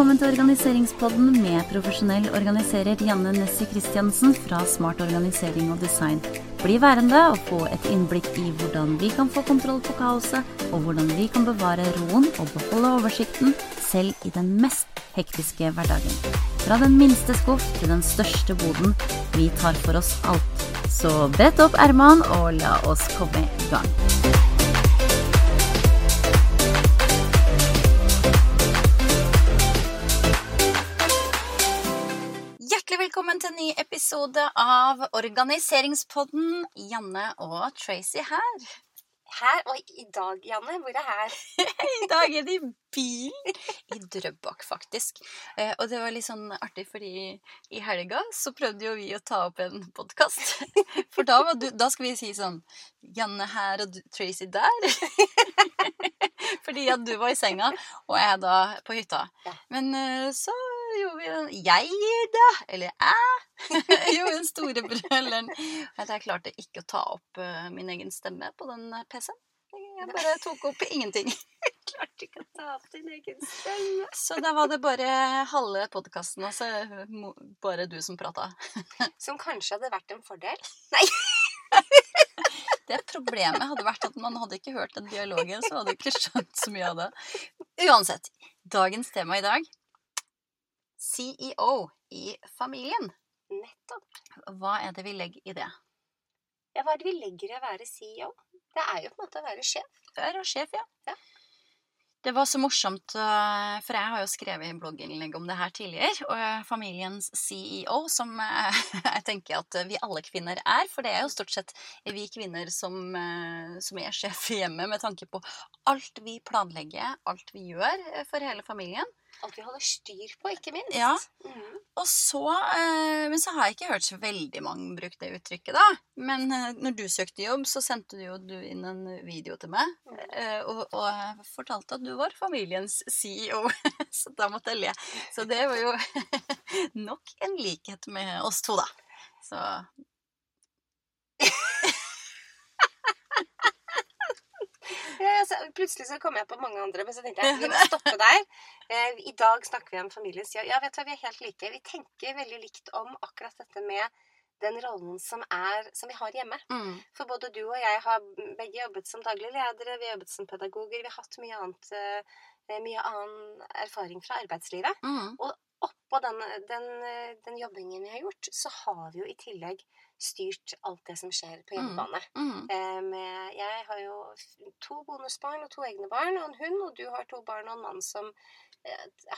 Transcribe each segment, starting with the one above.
Velkommen til organiseringspodden med profesjonell organiserer Janne Nessie Christiansen fra Smart organisering og design. Bli værende og få et innblikk i hvordan vi kan få kontroll på kaoset, og hvordan vi kan bevare roen og beholde oversikten selv i den mest hektiske hverdagen. Fra den minste skuff til den største boden. Vi tar for oss alt. Så brett opp ermene og la oss komme i gang. Velkommen til en ny episode av Organiseringspodden. Janne og Tracy her. Her og i dag, Janne. Hvor er her? I dag er det i bilen. I Drøbak, faktisk. Eh, og det var litt sånn artig, fordi i helga så prøvde jo vi å ta opp en podkast. For da, var du, da skal vi si sånn Janne her og Tracy der. Fordi at du var i senga, og jeg da på hytta. Men eh, så gjorde vi den Jeg, da, eller jeg, gjorde den store brølleren. Jeg klarte ikke å ta opp eh, min egen stemme på den eh, PC-en. Jeg bare tok opp ingenting. Jeg Klarte ikke å ta opp din egen stemme. Så da var det bare halve podkasten, og så bare du som prata. Som kanskje hadde vært en fordel. Nei! Det problemet hadde vært at man hadde ikke hørt den dialogen, så hadde du ikke skjønt så mye av det. Uansett, dagens tema i dag CEO i familien. Nettopp. Hva er det vi legger i det? Ja, hva er det vi legger i å være CEO? Det er jo på en måte å være sjef. Være sjef, ja. Ja. Det var så morsomt, øh, for jeg har jo skrevet i blogginnlegg om det her tidligere. Og øh, familiens CEO, som øh, jeg tenker at vi alle kvinner er. For det er jo stort sett vi kvinner som, som er sjef i hjemmet, med tanke på alt vi planlegger, alt vi gjør for hele familien. Alt vi holder styr på, ikke minst. Ja. Mm. Og så, eh, Men så har jeg ikke hørt så veldig mange bruke det uttrykket, da. Men eh, når du søkte jobb, så sendte du jo du inn en video til meg. eh, og, og fortalte at du var familiens CEO. så da måtte jeg le. Så det var jo nok en likhet med oss to, da. Så Ja, altså, plutselig så kom jeg på mange andre, men så tenkte jeg vi må stoppe der. Eh, I dag snakker vi om familiens CEO. Ja, vet du hva, vi er helt like. Vi tenker veldig likt om akkurat dette med den rollen som, er, som vi har hjemme. mm, For både du og jeg har begge jobbet som daglige ledere, vi har jobbet som pedagoger, vi har hatt mye, annet, eh, mye annen erfaring fra arbeidslivet. mm, Oppå den, den, den jobbingen vi har gjort, så har vi jo i tillegg styrt alt det som skjer på hjemmebane. mm. Eh, jeg har jo to bonusbarn og to egne barn og en hund, og du har to barn og en mann som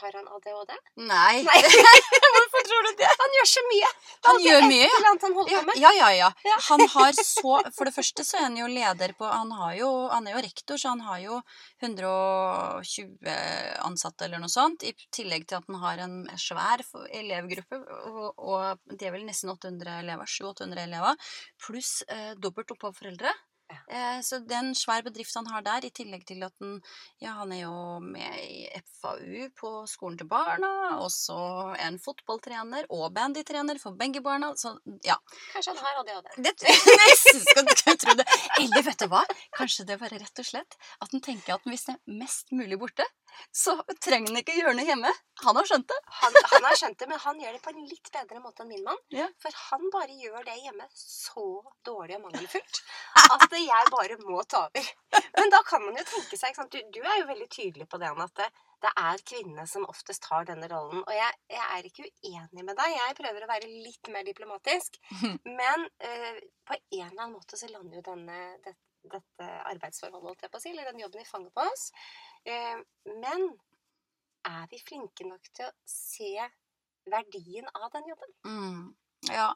Har han ADHD? Nei. Nei. Hvorfor tror du det? Han gjør så mye! Han han gjør mye, han Ja, ja, ja, ja. Ja. Han har så For det første så er han jo leder på Han, har jo, han er jo rektor, så han har jo 120 ansatte eller noe sånt. I tillegg til at han har en svær elevgruppe, og, og de er vel nesten 800 elever. 700-800 elever. Pluss eh, dobbelt opphav foreldre. Eh, så det er en svær bedrift han har der, i tillegg til at han, ja, han er jo med i FAU på skolen til barna, og så er han fotballtrener og bandytrener for begge barna. Så ja, Kanskje han har ADHD. det nesten skal du tro det. Eller vet du hva? Kanskje det er bare rett og slett at han tenker at hvis det er mest mulig borte, så trenger han ikke gjøre noe hjemme. Han har skjønt det. Han, han har skjønt det, men han gjør det på en litt bedre måte enn min mann. Ja. For han bare gjør det hjemme så dårlig og mangelfullt at jeg bare må ta over. Men da kan man jo tenke seg? Du, du er jo veldig tydelig på det, Anne, at det, det er kvinnene som oftest har denne rollen. Og jeg, jeg er ikke uenig med deg. Jeg prøver å være litt mer diplomatisk. Men eh, på en eller annen måte så lander jo denne, det, dette arbeidsforholdet, på eller den jobben vi fanger på oss. Eh, men er vi flinke nok til å se verdien av den jobben? Mm. Ja,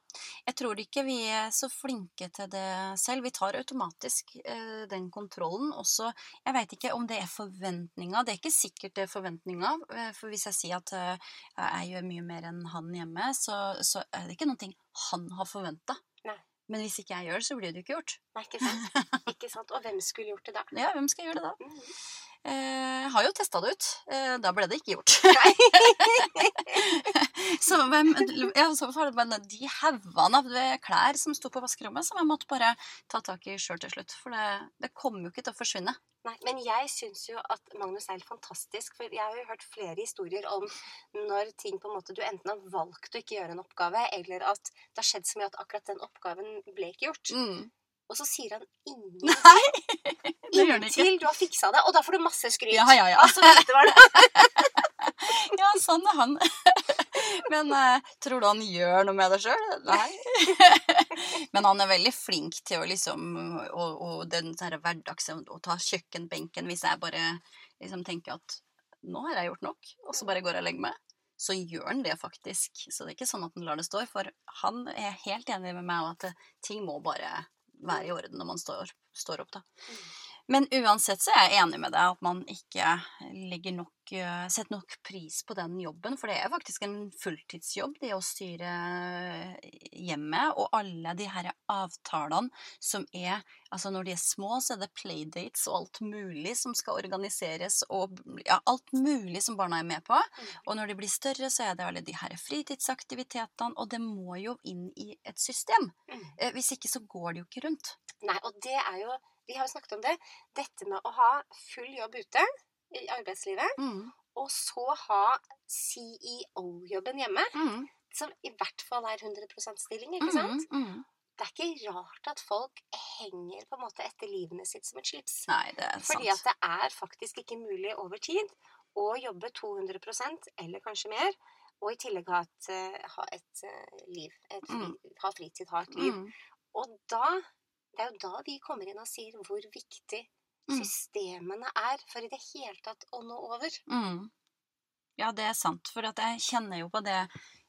jeg tror ikke vi er så flinke til det selv. Vi tar automatisk eh, den kontrollen. Også, jeg vet ikke om det er forventninger. Det er ikke sikkert det er forventninger. Eh, for hvis jeg sier at eh, jeg gjør mye mer enn han hjemme, så, så er det ikke noe han har forventa. Men hvis ikke jeg gjør det, så blir det jo ikke gjort. Nei, ikke sant? ikke sant? Og hvem skulle gjort det da? Ja, hvem skal gjøre det da? Mm Eh, Jeg har jo testa det ut. Eh, Da ble det ikke gjort. Så hvem, ja, så var det bare de haugene av klær som sto på vaskerommet, som jeg måtte bare ta tak i sjøl til slutt. For det, det kommer jo ikke til å forsvinne. Nei, men jeg syns jo at Magnus er helt fantastisk. For jeg har jo hørt flere historier om når ting på en måte du enten har valgt å ikke gjøre en oppgave, eller at det har skjedd så mye at akkurat den oppgaven ble ikke gjort. Mm. Og så sier han ingenting Nei! Det gjør det ikke. inntil du har fiksa det. Og da får du masse skryt. Ja, ja, ja. Altså, dette var det. Ja, sånn er han. Men eh, tror du han gjør noe med det sjøl? Nei. Men han er veldig flink til å liksom Og, og den der hverdags Å ta kjøkkenbenken hvis jeg bare liksom tenker at nå har jeg gjort nok, og så bare går jeg og legger meg. Så gjør han det faktisk. Så det er ikke sånn at han lar det stå. For han er helt enig med meg om at ting må bare være i orden når man står, står opp, da. Men uansett så er jeg enig med deg at man ikke legger nok, eh, setter nok pris på den jobben. For det er faktisk en fulltidsjobb, det å styre hjemmet. Og alle de her avtalene som er Altså når de er små, så er det playdates og alt mulig som skal organiseres. Og ja, alt mulig som barna er med på. Og når de blir større, så er det alle de her fritidsaktivitetene. Og det må jo inn i et system. Mm. Eh, Hvis ikke så går det jo ikke rundt. Nei, og det er jo Vi har jo snakket om det. Dette med å ha full jobb ute i arbeidslivet, Mm. og så ha CEO-jobben hjemme, Mm. som i hvert fall er 100% stilling, ikke sant? Mm. Mm. Det er ikke rart at folk henger på en måte etter livene sitt som et slips. Nei, det er Fordi at det er faktisk ikke mulig over tid å jobbe 200% eller kanskje mer, og i tillegg ha et, eh, ha et eh, liv. Et Mm. Ha fritid, ha et liv. Mm. Og da Det er jo da vi kommer inn og sier hvor viktig Mm. systemene er for i det hele tatt å nå over. Mm. Ja, det er sant. For at jeg kjenner jo på det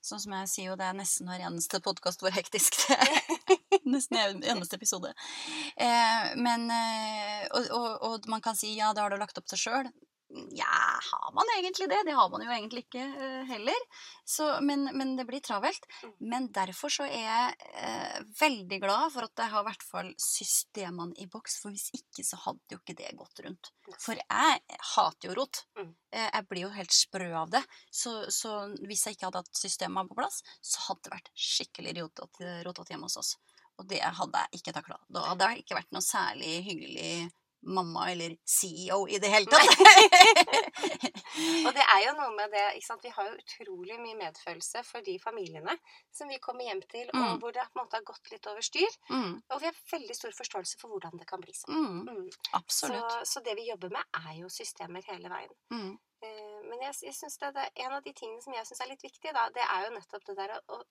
Sånn som jeg sier jo, det er nesten hver eneste podkast hvor hektisk det er. nesten hver eneste episode. Eh, men eh, og, og, og man kan si ja, det har du lagt opp til sjøl. Ja, har man egentlig det? Det har man jo egentlig ikke uh, heller. Så, men, men det blir travelt. Mm. Men derfor så er jeg uh, veldig glad for at jeg har i hvert fall systemene i boks, for hvis ikke så hadde jo ikke det gått rundt. For jeg hater jo rot. Eh, Jeg blir jo helt sprø av det. Så, så hvis jeg ikke hadde hatt systemene på plass, så hadde det vært skikkelig rotete hjemme hos oss. Og det hadde jeg ikke takla. Da hadde det ikke vært noe særlig hyggelig mamma eller CEO i det hele tatt. Og det er jo noe med det ikke sant? Vi har jo utrolig mye medfølelse for de familiene som vi kommer hjem til, og Mm. hvor det på en måte har gått litt over styr. mm, Og vi har veldig stor forståelse for hvordan det kan bli sånn. mm, Absolutt. Så, så det vi jobber med, er jo systemer hele veien. Mm, Eh, Men jeg, jeg synes det, det, en av de tingene som jeg syns er litt viktig, da, det er jo nettopp det der å, å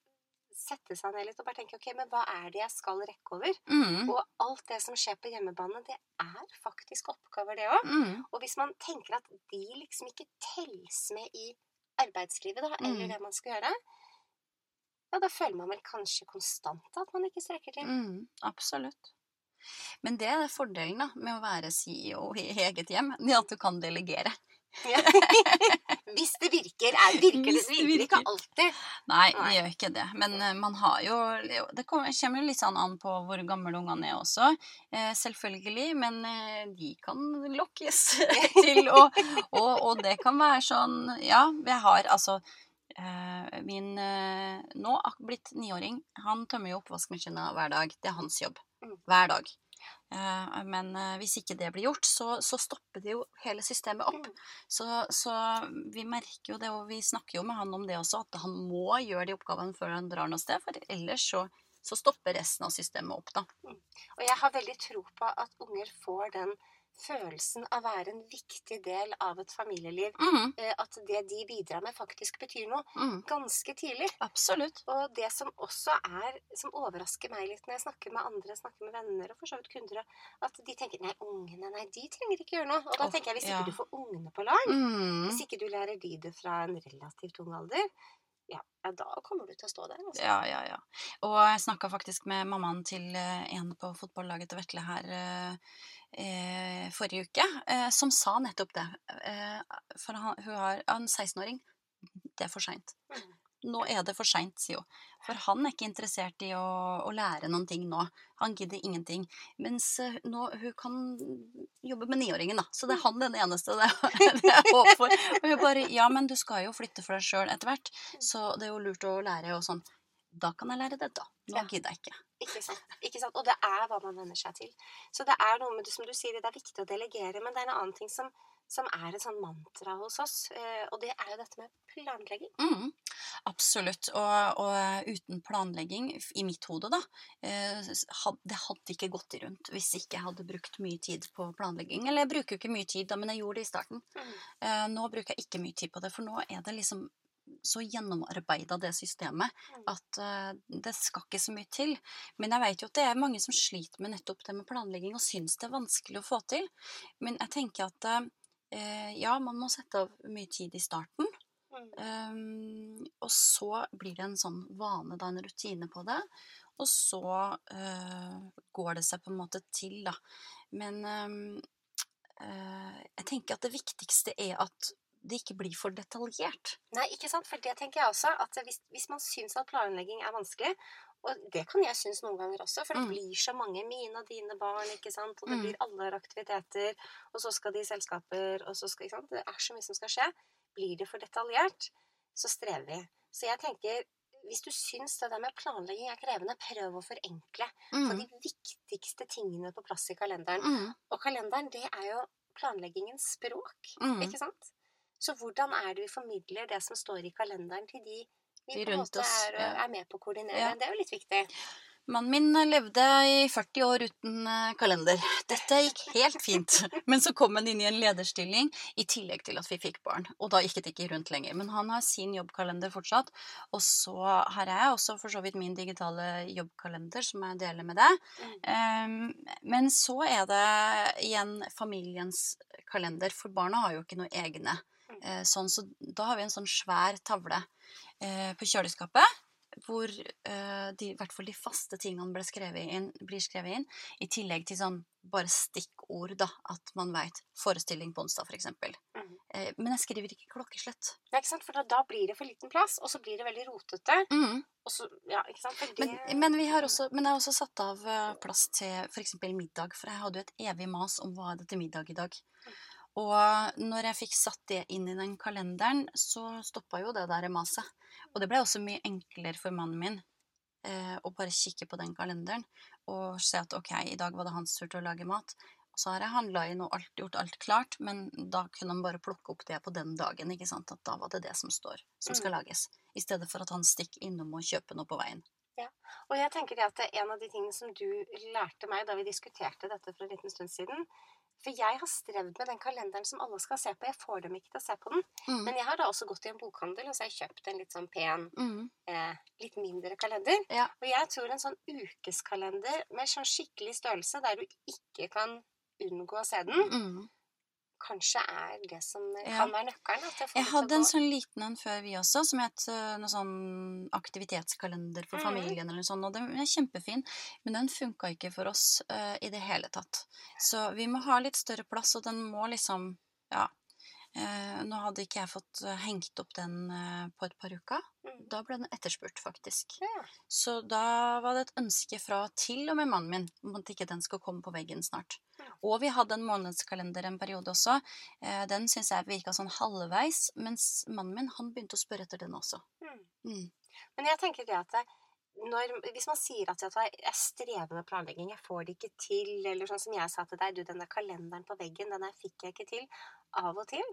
sette seg ned litt og bare tenke ok, men hva er det jeg skal rekke over? mm, Og alt det som skjer på hjemmebane, det er faktisk oppgaver, det òg. mm, Og hvis man tenker at de liksom ikke telles med i arbeidslivet, da, eller Mm. det man skal gjøre, ja, da føler man vel kanskje konstant at man ikke strekker til. mm, absolutt. Men det er fordelen da, med å være CEO i eget hjem, at du kan delegere. Ja. Hvis det virker. Er, virker det, det virker ikke alltid. Nei, det gjør ikke det. Men eh, man har jo Det kommer jo litt sånn an på hvor gamle ungene er også, eh, selvfølgelig. Men eh, de kan lokkes til å og, og det kan være sånn Ja, jeg har altså Min nå blitt niåring, han tømmer jo oppvaskmaskina hver dag. Det er hans jobb. Mm. Hver dag. Eh, men eh, hvis ikke det blir gjort, så, så stopper det jo hele systemet opp. Mm. Så, så vi merker jo det, og vi snakker jo med han om det også, at han må gjøre de oppgavene før han drar noe sted, for ellers så, så stopper resten av systemet opp, da. Og jeg har veldig tro på at unger får den følelsen av å være en viktig del av et familieliv. Mm, eh, At det de bidrar med, faktisk betyr noe. mm, Ganske tidlig. absolutt. Og det som også er, som overrasker meg litt når jeg snakker med andre, snakker med venner og for så vidt kunder, at de tenker nei, ungene, nei, de trenger ikke gjøre noe. Og da tenker jeg, hvis ja. ikke du får ungene på lag, Mm, hvis ikke du lærer de det fra en relativt ung alder, ja, ja da kommer du til å stå der. Altså. ja, ja, ja. Og jeg snakka faktisk med mammaen til eh, en på fotballaget til Vetle her eh, eh, forrige uke, eh, som sa nettopp det. Eh, for han, hun har en 16-åring. Det er for seint. Mm. Nå er det for seint, sier hun. For han er ikke interessert i å, å lære noen ting nå. Han gidder ingenting. Mens eh, nå, hun kan jobbe med niåringen, da. Så det er han den eneste det, det er håp for. Og hun bare Ja, men du skal jo flytte for deg sjøl etter hvert, så det er jo lurt å lære og sånn. Da kan jeg lære det, da. Nå Ja. gidder jeg ikke. Ikke sant? ikke sant? Og det er hva man venner seg til. Så det er noe med det som du sier, det er viktig å delegere, men det er en annen ting som, som er et sånn mantra hos oss, eh, og det er jo dette med planlegging. Mm, absolutt. Og, og uten planlegging, i mitt hode, da eh, Det hadde ikke gått rundt hvis ikke jeg hadde brukt mye tid på planlegging. Eller jeg bruker jo ikke mye tid, da, men jeg gjorde det i starten. Mm. Eh, nå bruker jeg ikke mye tid på det, for nå er det liksom så gjennomarbeida det systemet Mm. at uh, det skal ikke så mye til. Men jeg vet jo at det er mange som sliter med nettopp det med planlegging og syns det er vanskelig å få til. Men jeg tenker at eh, ja, man må sette av mye tid i starten. Um, og så blir det en sånn vane, da, en rutine på det. Og så uh, går det seg på en måte til, da. Men um, uh, jeg tenker at det viktigste er at det ikke blir for detaljert. Nei, ikke sant? For det tenker jeg også, at hvis, hvis man syns at planlegging er vanskelig, og det kan jeg synes noen ganger også, for det Mm. blir så mange mine og dine barn, ikke sant, og det Mm. blir alle aktiviteter, og så skal de i selskaper, og så skal, ikke sant, det er så mye som skal skje. Blir det for detaljert, så strever vi. Så jeg tenker, hvis du syns det der med planlegging er krevende, prøv å forenkle. Få Mm. de viktigste tingene på plass i kalenderen. Mm. Og kalenderen, det er jo planleggingens språk. Mm. Ikke sant? Så hvordan er det vi formidler det som står i kalenderen til de vi De rundt oss, er, er med på å koordinere? Ja. Det er jo litt viktig. Mannen min levde i 40 år uten eh, kalender. Dette gikk helt fint. Men så kom han inn i en lederstilling, i tillegg til at vi fikk barn. Og da gikk det ikke rundt lenger. Men han har sin jobbkalender fortsatt. Og så har jeg også for så vidt min digitale jobbkalender, som jeg deler med deg. Um, men så er det igjen familiens kalender, for barna har jo ikke noe egne. Mm. Eh, sånn, så da har vi en sånn svær tavle eh, på kjøleskapet. Hvor eh, de, i hvert fall de faste tingene ble skrevet inn, blir skrevet inn. I tillegg til sånn bare stikkord, da. At man veit. Forestilling på onsdag, f.eks. Mm. Eh, men jeg skriver ikke klokkeslett. Ja, ikke sant? For da, da blir det for liten plass, og så blir det veldig rotete. Mm. Og så, ja, ikke sant? Det, Men, men, vi har også, men jeg har også satt av plass til f.eks. middag, for jeg hadde jo et evig mas om hva er det til middag i dag. Og når jeg fikk satt det inn i den kalenderen, så stoppa jo det der maset. Og det ble også mye enklere for mannen min eh, å bare kikke på den kalenderen og se at ok, i dag var det hans tur til å lage mat. Og så har jeg handla inn og alt, gjort alt klart, men da kunne han bare plukke opp det på den dagen. ikke sant? At da var det det som står, som skal lages. I stedet for at han stikker innom og kjøper noe på veien. Ja, Og jeg tenker det at en av de tingene som du lærte meg da vi diskuterte dette for en liten stund siden For jeg har strevd med den kalenderen som alle skal se på. Jeg får dem ikke til å se på den. Mm. Men jeg har da også gått i en bokhandel og så har jeg kjøpt en litt sånn pen, Mm. eh, litt mindre kalender. Ja. Og jeg tror en sånn ukeskalender med sånn skikkelig størrelse, der du ikke kan unngå å se den, Mm. Kanskje er det som Ja. kan være nøkkelen. Jeg hadde en gå. sånn liten en før vi også, som het eh, noe sånn aktivitetskalender for familien familien eller sånn, og den er kjempefin, men den funka ikke for oss uh, i det hele tatt. Så vi må ha litt større plass, og den må liksom Ja. Eh, nå hadde ikke jeg fått eh, hengt opp den eh, på et par uker. Mm. Da ble den etterspurt, faktisk. Ja. Så da var det et ønske fra til og med mannen min om at ikke den skal komme på veggen snart. Ja. Og vi hadde en månedskalender en periode også. Eh, Den syns jeg virka sånn halvveis, mens mannen min han begynte å spørre etter den også. Mm. Mm. Men jeg tenker det at det, når, hvis man sier at jeg strever med planlegging, jeg får det ikke til, eller sånn som jeg sa til deg, du, den der kalenderen på veggen, den der fikk jeg ikke til, av og til,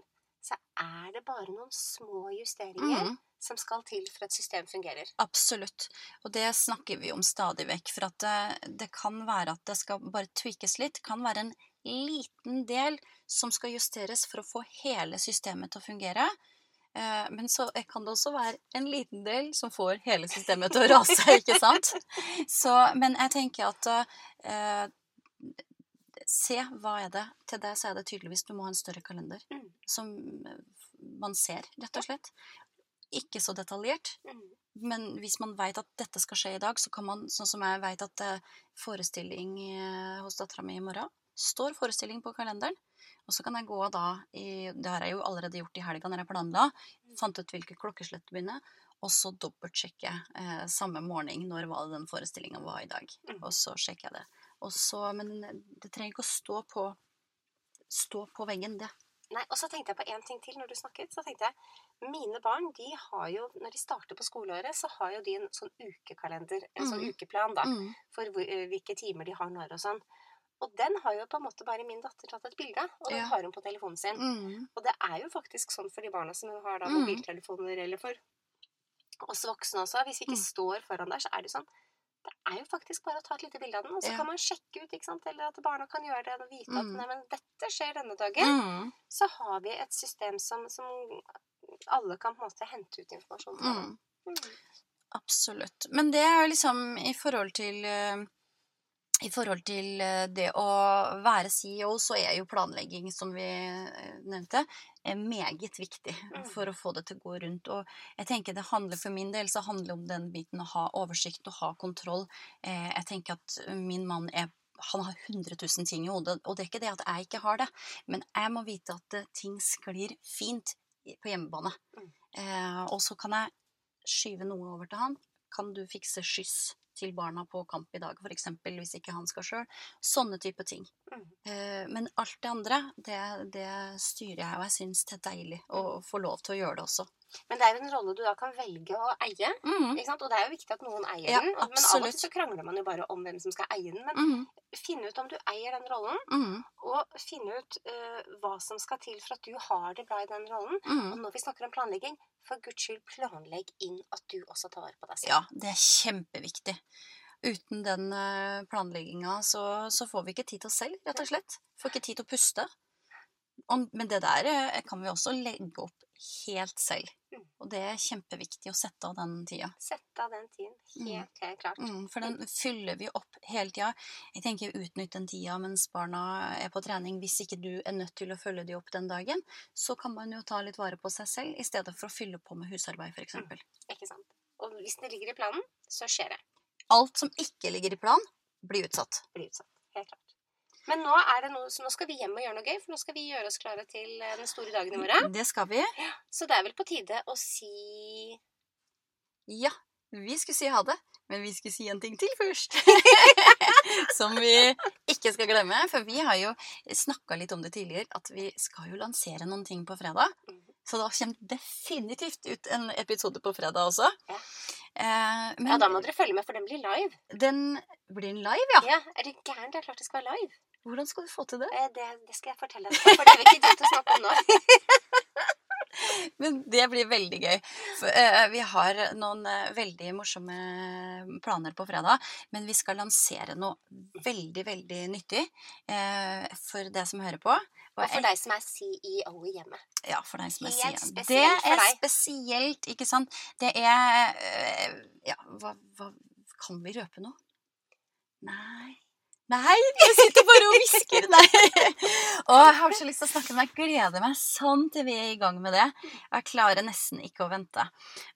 så er det bare noen små justeringer Mm. som skal til for at systemet fungerer. Absolutt. Og det snakker vi om stadig vekk. For at det, det kan være at det skal bare tweakes litt. kan være en liten del som skal justeres for å få hele systemet til å fungere. Eh, Men så kan det også være en liten del som får hele systemet til å rase, ikke sant? Så, men jeg tenker at eh, Se, hva er det? Til det så er det tydeligvis du må ha en større kalender. Mm. Som eh, man ser, rett og slett. Ikke så detaljert. Mm. Men hvis man vet at dette skal skje i dag, så kan man, sånn som jeg vet at eh, forestilling hos dattera mi i morgen, står forestilling på kalenderen. Og så kan jeg gå da i Det har jeg jo allerede gjort i helga når jeg planla. Fant ut hvilket klokkeslett begynner. Og så dobbeltsjekke eh, samme morgen når var det den forestillinga var i dag. Mm. Og så sjekker jeg det. Og så, men det trenger ikke å stå på, stå på veggen, det. Nei, og så tenkte jeg på en ting til når du snakket. Så tenkte jeg, Mine barn de har jo, når de starter på skoleåret, så har jo de en sånn ukekalender, en sånn Mm. ukeplan da, Mm. for eh, hvilke timer de har når og sånn. Og den har jo på en måte bare min datter tatt et bilde av, og den Ja. har hun på telefonen sin. Mm. Og det er jo faktisk sånn for de barna som har da Mm. mobiltelefoner, eller for oss voksne også. Hvis vi ikke Mm. står foran der, så er det sånn Det er jo faktisk bare å ta et lite bilde av den, og så Ja. kan man sjekke ut, ikke sant. Eller at barna kan gjøre det og vite at Mm. nei, men dette skjer denne dagen. Mm. Så har vi et system som, som alle kan på en måte hente ut informasjon fra. Mm. Absolutt. Men det er jo liksom i forhold til eh, i forhold til eh, det å være CEO, så er jo planlegging, som vi eh, nevnte, er meget viktig Mm. for å få det til å gå rundt. Og jeg tenker det handler for min del så handler det om den biten å ha oversikt og ha kontroll. Eh, Jeg tenker at min mann er han har 100 000 ting i hodet, og det er ikke det at jeg ikke har det, men jeg må vite at eh, ting sklir fint på hjemmebane. Mm. Eh, og så kan jeg skyve noe over til han. Kan du fikse skyss til barna på kamp i dag, f.eks., hvis ikke han skal sjøl? Sånne type ting. Mm. Eh, men alt det andre, det, det styrer jeg, og jeg syns det er deilig å få lov til å gjøre det også. Men det er jo en rolle du da kan velge å eie. Mm. Ikke sant? Og det er jo viktig at noen eier Ja, den. og- Men av og til så krangler man jo bare om hvem som skal eie den. Men Mm. finne ut om du eier den rollen, Mm. og finne ut uh, hva som skal til for at du har det bra i den rollen. Og Mm. når vi snakker om planlegging, for guds skyld planlegg inn at du også tar vare på deg selv. Ja, det er kjempeviktig. Uten den planlegginga så, så får vi ikke tid til oss selv, rett og slett. Får ikke tid til å puste. Og, men det der eh, kan vi også legge opp helt selv. Mm. Og det er kjempeviktig å sette av den tida. Sette av den tiden. Helt, helt klart. Mm, for den fyller vi opp hele tida. Jeg tenker utnytt den tida mens barna er på trening. Hvis ikke du er nødt til å følge de opp den dagen, så kan man jo ta litt vare på seg selv i stedet for å fylle på med husarbeid, f.eks. Ikke sant? Og hvis det ligger i planen, så skjer det. Alt som ikke ligger i plan, blir utsatt. Blir utsatt. Helt klart. Men nå, er det noe, så nå skal vi hjem og gjøre noe gøy, for nå skal vi gjøre oss klare til eh, den store dagen i morgen. Det skal vi. Så det er vel på tide å si Ja, vi skulle si ha det, men vi skulle si en ting til først. Som vi ikke skal glemme, for vi har jo snakka litt om det tidligere, at vi skal jo lansere noen ting på fredag. Mhm. Så da kommer definitivt ut en episode på fredag også. Ja. Eh, men Ja, da må dere følge med, for den blir live. den blir live, ja. Ja, Er det gæren? Det er klart det skal være live. Hvordan skal du få til det? Eh, Det, det skal jeg fortelle deg, for det vil vi ikke du til å snakke om nå. Men det blir veldig gøy. For, uh, vi har noen uh, veldig morsomme planer på fredag, men vi skal lansere noe veldig, veldig nyttig uh, for det som hører på. Og for deg som er CEO i hjemmet. Ja, for deg som er sier. spesielt Det for er deg. spesielt, ikke sant? Det er Ja, hva, hva Kan vi røpe noe? Nei. Nei, jeg sitter bare og hvisker. Og jeg har så lyst til å snakke, med deg. gleder meg sånn til vi er i gang med det. Jeg klarer nesten ikke å vente.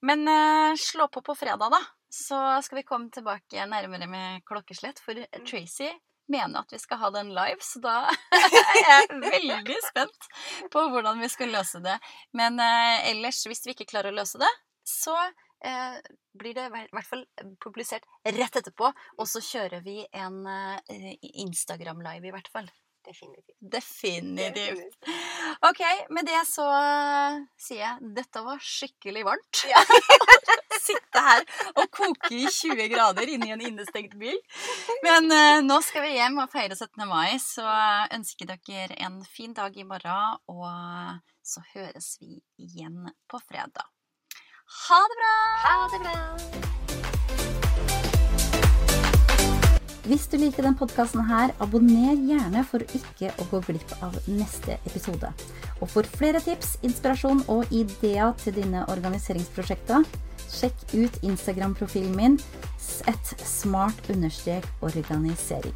Men uh, slå på på fredag, da. Så skal vi komme tilbake nærmere med klokkeslett. For Tracy mener at vi skal ha den live, så da er jeg veldig spent på hvordan vi skal løse det. Men uh, ellers, hvis vi ikke klarer å løse det, så eh, blir det i hvert fall publisert rett etterpå. Og så kjører vi en eh, Instagram-live, i hvert fall. Definitivt. Definitivt. Ok, med det så eh, sier jeg dette var skikkelig varmt. Ja. Sitte her og koke i 20 grader inni en innestengt bil. Men eh, nå skal vi hjem og feire 17. mai, så ønsker dere en fin dag i morgen. Og så høres vi igjen på fredag. Ha det bra! Ha det bra. Hvis du liker den podkasten her, abonner gjerne for ikke å gå glipp av neste episode. Og for flere tips, inspirasjon og ideer til dine organiseringsprosjekter, sjekk ut Instagram-profilen min et smart-organisering.